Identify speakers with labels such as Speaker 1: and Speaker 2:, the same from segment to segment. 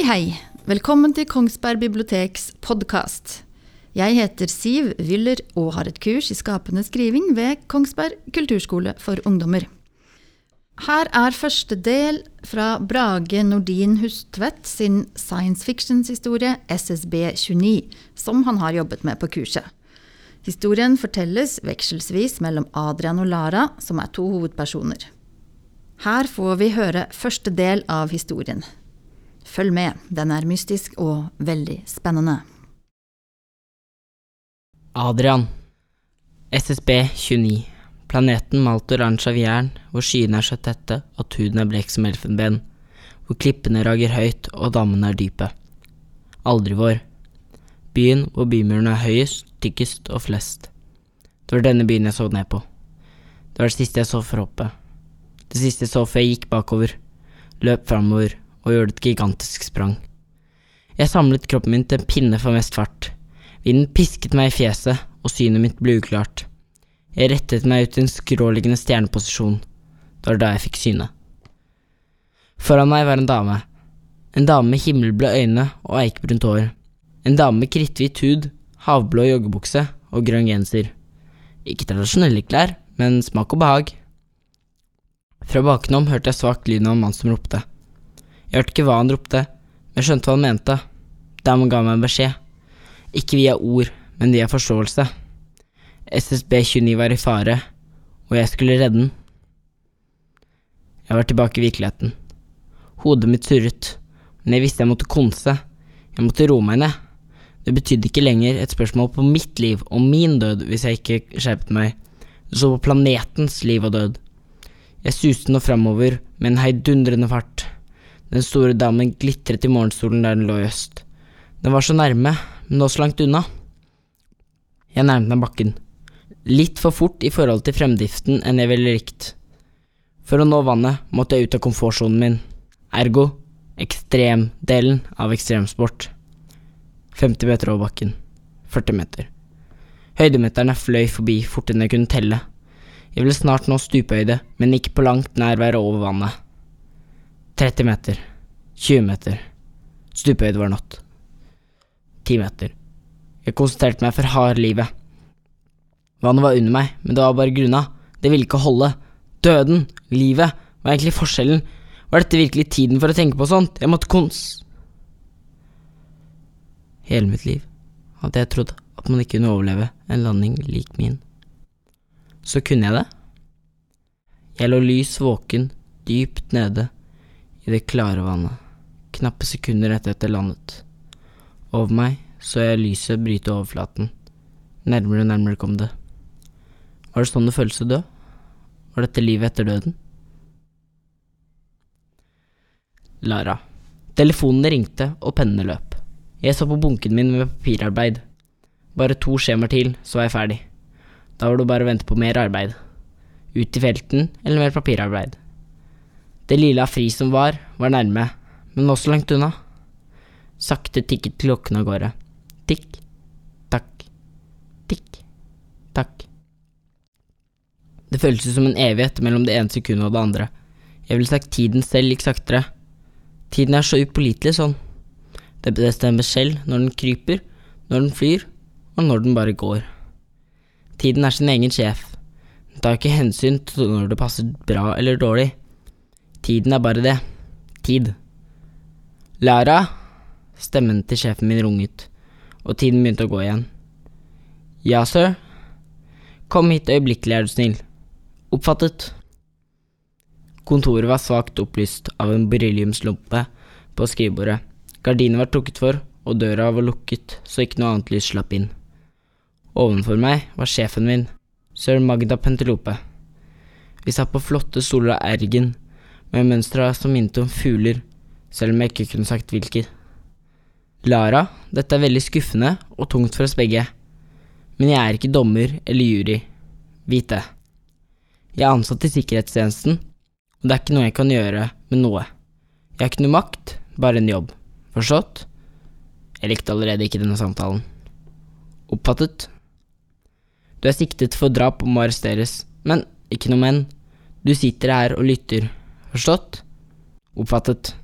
Speaker 1: Hei, hei. Velkommen til Kongsberg biblioteks podkast. Jeg heter Siv Wyller og har et kurs i skapende skriving ved Kongsberg kulturskole for ungdommer. Her er første del fra Brage Nordin Hustvedt sin science fiction-historie SSB29, som han har jobbet med på kurset. Historien fortelles vekselsvis mellom Adrian og Lara, som er to hovedpersoner. Her får vi høre første del av historien. Følg med, den er mystisk og veldig spennende.
Speaker 2: Adrian. SSB 29. Planeten malt oransje av jern, hvor skyene er så tette at huden er blek som elfenben, hvor klippene rager høyt og dammene er dype. Aldri vår. Byen hvor bymurene er høyest, tykkest og flest. Det var denne byen jeg så ned på. Det var det siste jeg så for hoppet. Det siste jeg så før jeg gikk bakover, løp framover og gjorde et gigantisk sprang. Jeg samlet kroppen min til en pinne for mest fart. Vinden pisket meg i fjeset, og synet mitt ble uklart. Jeg rettet meg ut i en skråliggende stjerneposisjon. Det var da jeg fikk syne. Foran meg var en dame. En dame med himmelblå øyne og eikebrunt hår. En dame med kritthvit hud, havblå joggebukse og grønn genser. Ikke tradisjonelle klær, men smak og behag. Fra bakenom hørte jeg svakt lyden av en mann som ropte. Jeg hørte ikke hva han ropte, men skjønte hva han mente. Damen ga meg en beskjed. Ikke via ord, men via forståelse. SSB-29 var i fare, og jeg skulle redde den. Jeg var tilbake i virkeligheten. Hodet mitt surret, men jeg visste jeg måtte konse. Jeg måtte roe meg ned. Det betydde ikke lenger et spørsmål på mitt liv og min død hvis jeg ikke skjerpet meg. Det så på planetens liv og død. Jeg suste nå framover med en heidundrende fart. Den store damen glitret i morgenstolen der den lå i øst. Den var så nærme, men også langt unna. Jeg nærmet meg bakken. Litt for fort i forhold til fremdriften enn jeg ville likt. For å nå vannet måtte jeg ut av komfortsonen min, ergo ekstremdelen av ekstremsport. 50 meter over bakken. 40 meter. Høydemeterne fløy forbi fortere enn jeg kunne telle. Jeg ville snart nå stupehøyde, men ikke på langt nær være over vannet. 30 meter. 20 meter. Stupehøyde var nådd. 10 meter. Jeg konsentrerte meg for hard livet. Vannet var under meg, men det var bare grunna. Det ville ikke holde. Døden, livet, var egentlig forskjellen. Var dette virkelig tiden for å tenke på sånt? Jeg måtte kons... Hele mitt liv hadde jeg trodd at man ikke kunne overleve en landing lik min. Så kunne jeg det. Jeg lå lys våken, dypt nede i det klare vannet, knappe sekunder etter at jeg landet. Over meg så jeg lyset bryte overflaten. Nærmere og nærmere kom det. Var det sånn det føltes å dø? Var dette livet etter døden? Lara. Telefonene ringte, og pennene løp. Jeg så på bunken min med papirarbeid. Bare to skjemaer til, så var jeg ferdig. Da var det bare å vente på mer arbeid. Ut i felten, eller mer papirarbeid. Det lille av fri som var, var nærme, men også langt unna. Sakte tikket klokken av gårde. Tikk, takk, tikk, takk. Det føltes som en evighet mellom det ene sekundet og det andre. Jeg ville sagt tiden selv gikk saktere. Tiden er så upålitelig sånn. Det bestemmer selv når den kryper, når den flyr, og når den bare går. Tiden er sin egen sjef. Den tar ikke hensyn til når det passer bra eller dårlig. Tiden er bare det. Tid. Lara! Stemmen til sjefen min runget, og tiden begynte å gå igjen. Ja, sir? Kom hit øyeblikkelig, er du snill. Oppfattet. Kontoret var svakt opplyst av en berylliumslumpe på skrivebordet. Gardinen var trukket for, og døra var lukket så ikke noe annet lys slapp inn. Ovenfor meg var sjefen min, sir Magda Pentelope. Vi satt på flotte stoler av ergen, med mønstre som minte om fugler, selv om jeg ikke kunne sagt hvilke. Lara, dette er veldig skuffende og tungt for oss begge, men jeg er ikke dommer eller jury, vit det. Jeg er ansatt i sikkerhetstjenesten, og det er ikke noe jeg kan gjøre med noe. Jeg har ikke noe makt, bare en jobb. Forstått? Jeg likte allerede ikke denne samtalen. Oppfattet? Du er siktet for drap og må arresteres, men ikke noe men. Du sitter her og lytter. Forstått? Oppfattet.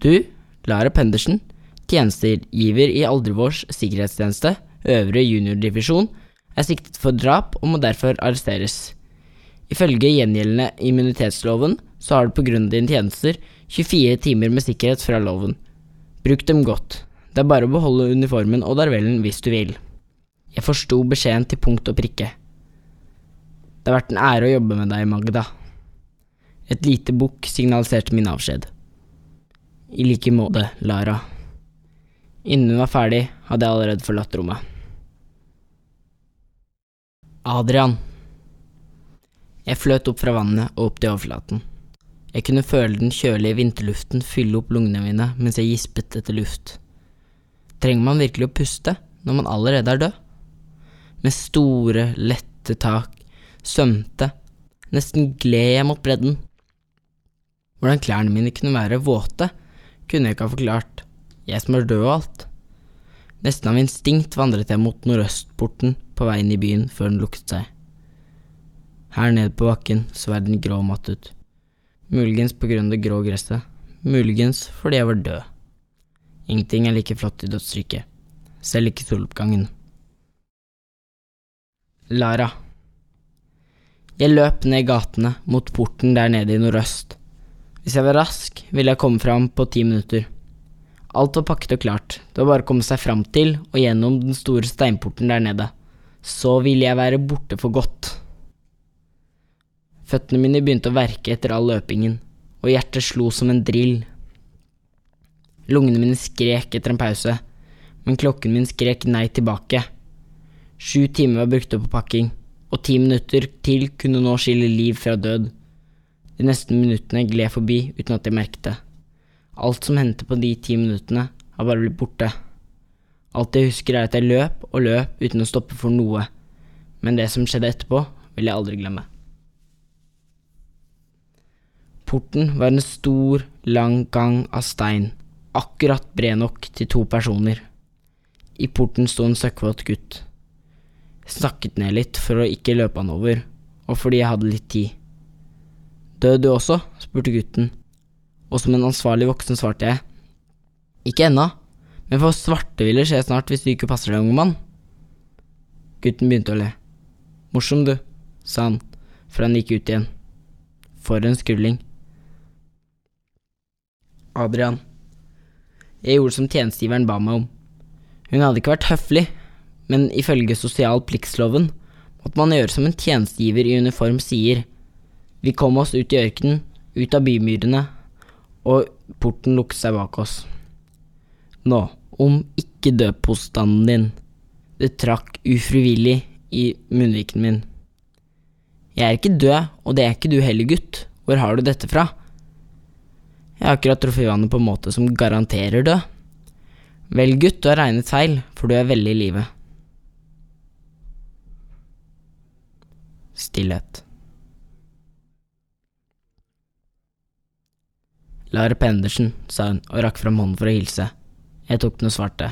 Speaker 2: Du Lara Pendersen, tjenestegiver i Aldrevårs sikkerhetstjeneste, øvre juniordivisjon, er siktet for drap og må derfor arresteres. Ifølge gjengjeldende immunitetsloven så har du på grunn av dine tjenester 24 timer med sikkerhet fra loven. Bruk dem godt. Det er bare å beholde uniformen og darvellen hvis du vil. Jeg forsto beskjeden til punkt og prikke. Det har vært en ære å jobbe med deg, Magda. Et lite bukk signaliserte min avskjed. I like måte, Lara. Innen hun var ferdig, hadde jeg allerede forlatt rommet. Adrian. Jeg fløt opp fra vannet og opp til overflaten. Jeg kunne føle den kjølige vinterluften fylle opp lungene mine mens jeg gispet etter luft. Trenger man virkelig å puste når man allerede er død? Med store, lette tak svømte, nesten gled jeg mot bredden. Hvordan klærne mine kunne være våte, kunne jeg ikke ha forklart, jeg som er død og alt. Nesten av instinkt vandret jeg mot nordøstporten på veien i byen før den lukket seg. Her nede på bakken så verden grå og matt ut. Muligens på grunn av det grå gresset, muligens fordi jeg var død. Ingenting er like flott i dødsriket, selv ikke soloppgangen. Lara. Jeg løp ned gatene mot porten der nede i nordøst. Hvis jeg var rask, ville jeg komme fram på ti minutter. Alt var pakket og klart, det var bare å komme seg fram til og gjennom den store steinporten der nede. Så ville jeg være borte for godt. Føttene mine begynte å verke etter all løpingen, og hjertet slo som en drill. Lungene mine skrek etter en pause, men klokken min skrek nei tilbake. Sju timer var brukt opp på pakking, og ti minutter til kunne nå skille liv fra død. De neste minuttene gled forbi uten at jeg merket det. Alt som hendte på de ti minuttene, har bare blitt borte. Alt jeg husker er at jeg løp og løp uten å stoppe for noe, men det som skjedde etterpå, vil jeg aldri glemme. Porten var en stor, lang gang av stein, akkurat bred nok til to personer. I porten sto en søkkvåt gutt. Jeg snakket ned litt for å ikke løpe han over, og fordi jeg hadde litt tid. Død du også? spurte gutten, og som en ansvarlig voksen svarte jeg. Ikke ennå, men for svarte vil det skje snart hvis du ikke passer deg, unge mann. Gutten begynte å le. Morsom, du, sa han, før han gikk ut igjen. For en skrulling. Adrian. Jeg gjorde som tjenestegiveren ba meg om. Hun hadde ikke vært høflig, men ifølge sosial pliktsloven måtte man gjøre som en tjenestegiver i uniform sier. Vi kom oss ut i ørkenen, ut av bymyrene, og porten lukket seg bak oss. Nå, om ikke dødpåstanden din. Det trakk ufrivillig i munnviken min. Jeg er ikke død, og det er ikke du heller, gutt. Hvor har du dette fra? Jeg har akkurat truffet vannet på en måte som garanterer død. Vel, gutt, du har regnet feil, for du er veldig i live. Stillhet. Lara Pendersen, sa hun og rakk fram hånden for å hilse. Jeg tok den og svarte.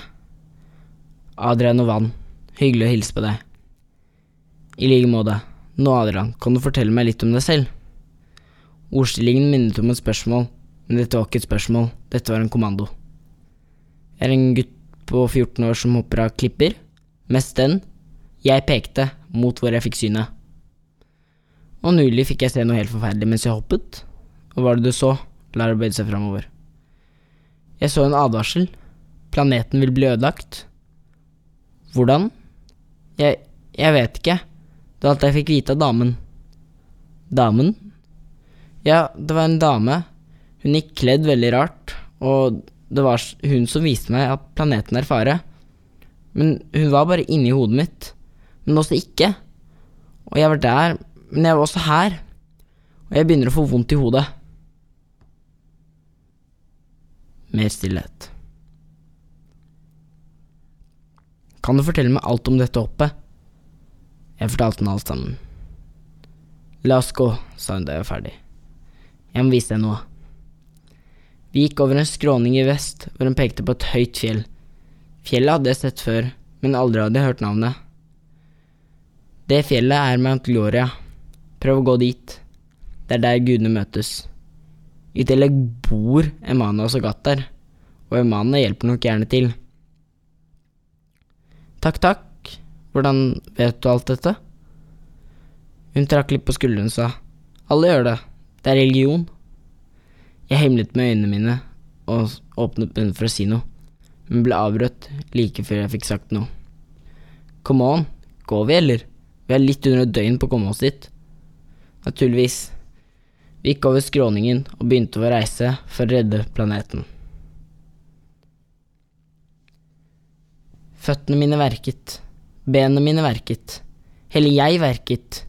Speaker 2: Adrian og Vann, hyggelig å hilse på deg. I like måte. Nå, Adrian, kan du fortelle meg litt om deg selv? Ordstillingen minnet om et spørsmål, men dette var ikke et spørsmål, dette var en kommando. Jeg er en gutt på 14 år som hopper av klipper. Mest den. Jeg pekte mot hvor jeg fikk synet. Og nylig fikk jeg se noe helt forferdelig mens jeg hoppet. Hva var det du så? Lara arbeide seg framover. Jeg så en advarsel. Planeten vil bli ødelagt. Hvordan? Jeg, jeg vet ikke. Det var alt jeg fikk vite av damen. Damen? Ja, det var en dame. Hun gikk kledd veldig rart, og det var hun som viste meg at planeten er fare. Men hun var bare inni hodet mitt. Men også ikke. Og jeg var der, men jeg var også her. Og jeg begynner å få vondt i hodet. Mer stillhet. Kan du fortelle meg alt om dette hoppet? Jeg fortalte henne alt sammen. La oss gå, sa hun da jeg var ferdig. Jeg må vise deg noe. Vi gikk over en skråning i vest, hvor hun pekte på et høyt fjell. Fjellet hadde jeg sett før, men aldri hadde jeg hørt navnet. Det fjellet er Mount Gloria. Prøv å gå dit. Det er der gudene møtes. I tillegg bor Emanuel og Sagat der, og Emane hjelper nok gjerne til. Takk, takk, hvordan vet du alt dette? Hun trakk litt på skulderen og sa, alle gjør det, det er religion. Jeg himlet med øynene mine og åpnet munnen for å si noe, men ble avbrutt like før jeg fikk sagt noe. Come on, går vi, eller? Vi er litt under et døgn på å komme oss dit. Naturligvis. Vi gikk over skråningen og begynte vår reise for å redde planeten. Føttene mine verket, benene mine verket, hele jeg verket.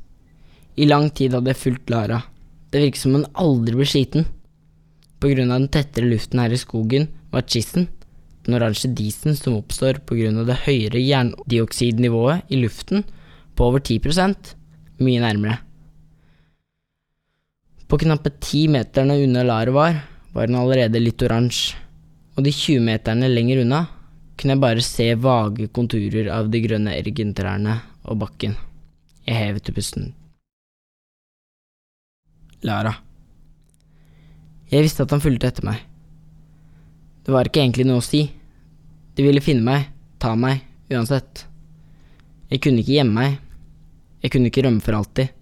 Speaker 2: I lang tid hadde jeg fulgt Lara, det virket som hun aldri ble skiten. På grunn av den tettere luften her i skogen var skissen, den oransje disen som oppstår på grunn av det høyere jerndioksidnivået i luften, på over 10% mye nærmere. På knappe ti meterne unna Lara var, var den allerede litt oransje, og de 20 meterne lenger unna kunne jeg bare se vage konturer av de grønne ergentrærne og bakken. Jeg hevet til pusten. Lara. Jeg visste at han fulgte etter meg. Det var ikke egentlig noe å si. De ville finne meg, ta meg, uansett. Jeg kunne ikke gjemme meg. Jeg kunne ikke rømme for alltid.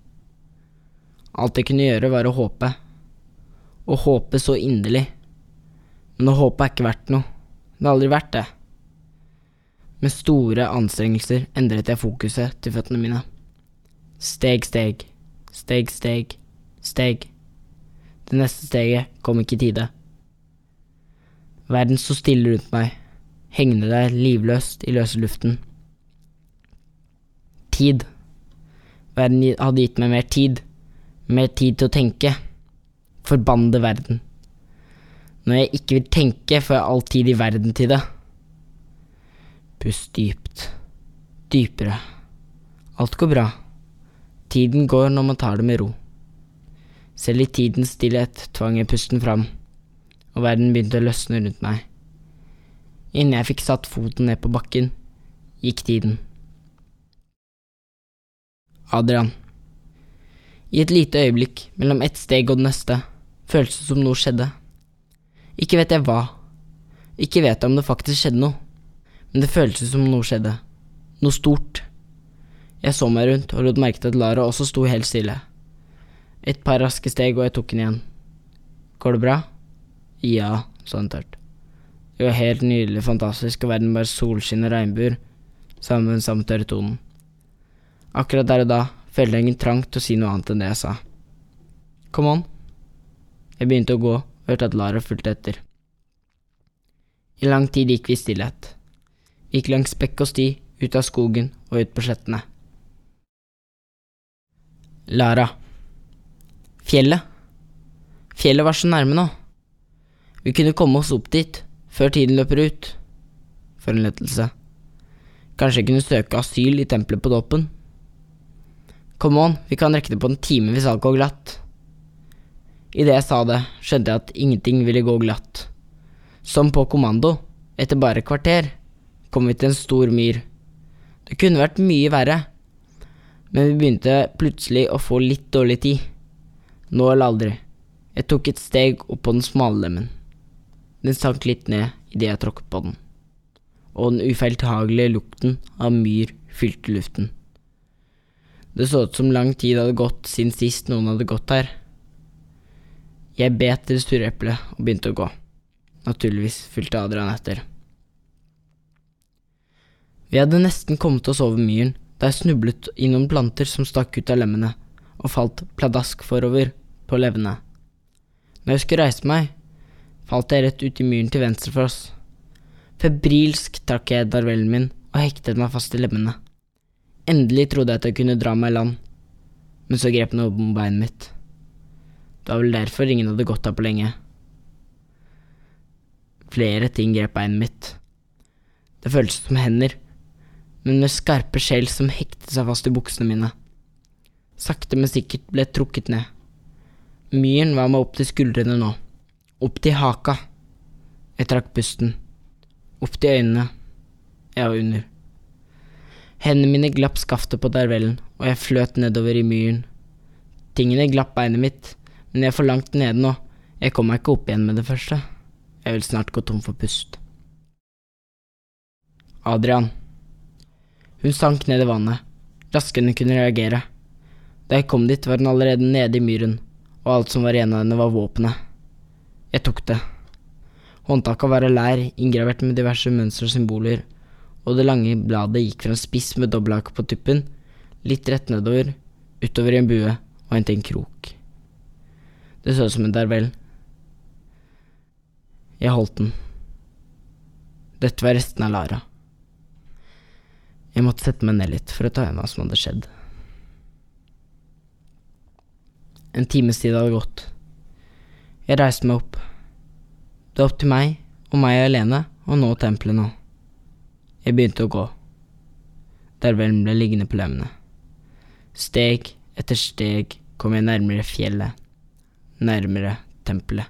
Speaker 2: Alt jeg kunne gjøre, var å håpe. Å håpe så inderlig. Men å håpe er ikke verdt noe. Det har aldri vært det. Med store anstrengelser endret jeg fokuset til føttene mine. Steg, steg, steg, steg, steg. Det neste steget kom ikke i tide. Verden sto stille rundt meg, hengende der livløst i løse luften. Tid. Verden hadde gitt meg mer tid, mer tid til å tenke. Forbannede verden. Når jeg ikke vil tenke, får jeg all tid i verden til det. Pust dypt. Dypere. Alt går bra. Tiden går når man tar det med ro. Selv i tidens stillhet tvang jeg pusten fram, og verden begynte å løsne rundt meg. Innen jeg fikk satt foten ned på bakken, gikk tiden. Adrian. I et lite øyeblikk, mellom ett steg og det neste, føltes det som noe skjedde. Ikke vet jeg hva. Ikke vet jeg om det faktisk skjedde noe men det føltes som noe skjedde. Noe stort. Jeg så meg rundt og lot merke til at Lara også sto helt stille. Et par raske steg, og jeg tok den igjen. Går det bra? Ja, sa hun tørt. Det var helt nydelig, fantastisk, og verden bare solskinn og regnbuer, sa hun med den samme tørre tonen. Akkurat der og da følte jeg ingen trang til å si noe annet enn det jeg sa. Come on. Jeg begynte å gå, og hørte at Lara fulgte etter. I lang tid gikk vi i stillhet gikk langs bekk og sti, ut av skogen og ut på slettene. Lara. Fjellet. Fjellet var så nærme nå. Vi kunne komme oss opp dit, før tiden løper ut. For en lettelse. Kanskje jeg kunne søke asyl i tempelet på dåpen? Come on, vi kan rekke det på en time hvis alt går glatt. Idet jeg sa det, skjønte jeg at ingenting ville gå glatt. Som på kommando, etter bare et kvarter, kom vi til en stor myr. Det kunne vært mye verre, men vi begynte plutselig å få litt dårlig tid. Nå eller aldri. Jeg tok et steg opp på den smale lemmen. Den sank litt ned idet jeg tråkket på den, og den ufeiltagelige lukten av myr fylte luften. Det så ut som lang tid hadde gått siden sist noen hadde gått her. Jeg bet det sure eplet og begynte å gå. Naturligvis fulgte Adrian etter. Vi hadde nesten kommet oss over myren da jeg snublet i noen planter som stakk ut av lemmene, og falt pladask forover på levene. Når jeg skulle reise meg, falt jeg rett ut i myren til venstre for oss. Febrilsk trakk jeg darvellen min og hektet meg fast i lemmene. Endelig trodde jeg at jeg kunne dra meg i land, men så grep noe om beinet mitt. Det var vel derfor ingen hadde gått her på lenge. Flere ting grep beinet mitt. Det føltes som hender men med skarpe skjell som hektet seg fast i buksene mine. Sakte, men sikkert ble jeg trukket ned. Myren var meg opp til skuldrene nå. Opp til haka. Jeg trakk pusten. Opp til øynene. Jeg var under. Hendene mine glapp skaftet på darvellen, og jeg fløt nedover i myren. Tingene glapp beinet mitt, men jeg er for langt nede nå. Jeg kommer meg ikke opp igjen med det første. Jeg vil snart gå tom for pust. Adrian. Hun sank ned i vannet, raskere hun kunne reagere. Da jeg kom dit, var hun allerede nede i myren, og alt som var igjen av henne, var våpenet. Jeg tok det. Håndtaket var av lær, inngravert med diverse mønstre og symboler, og det lange bladet gikk fra en spiss med dobbelthake på tuppen, litt rett nedover, utover i en bue og inn til en krok. Det så ut som en darvel. Jeg holdt den. Dette var resten av Lara. Jeg måtte sette meg ned litt for å ta igjen hva som hadde skjedd. En times tid hadde gått. Jeg reiste meg opp. Det var opp til meg, og meg alene, å nå tempelet nå. Jeg begynte å gå. der vel ble liggende på lemmene. Steg etter steg kom jeg nærmere fjellet, nærmere tempelet.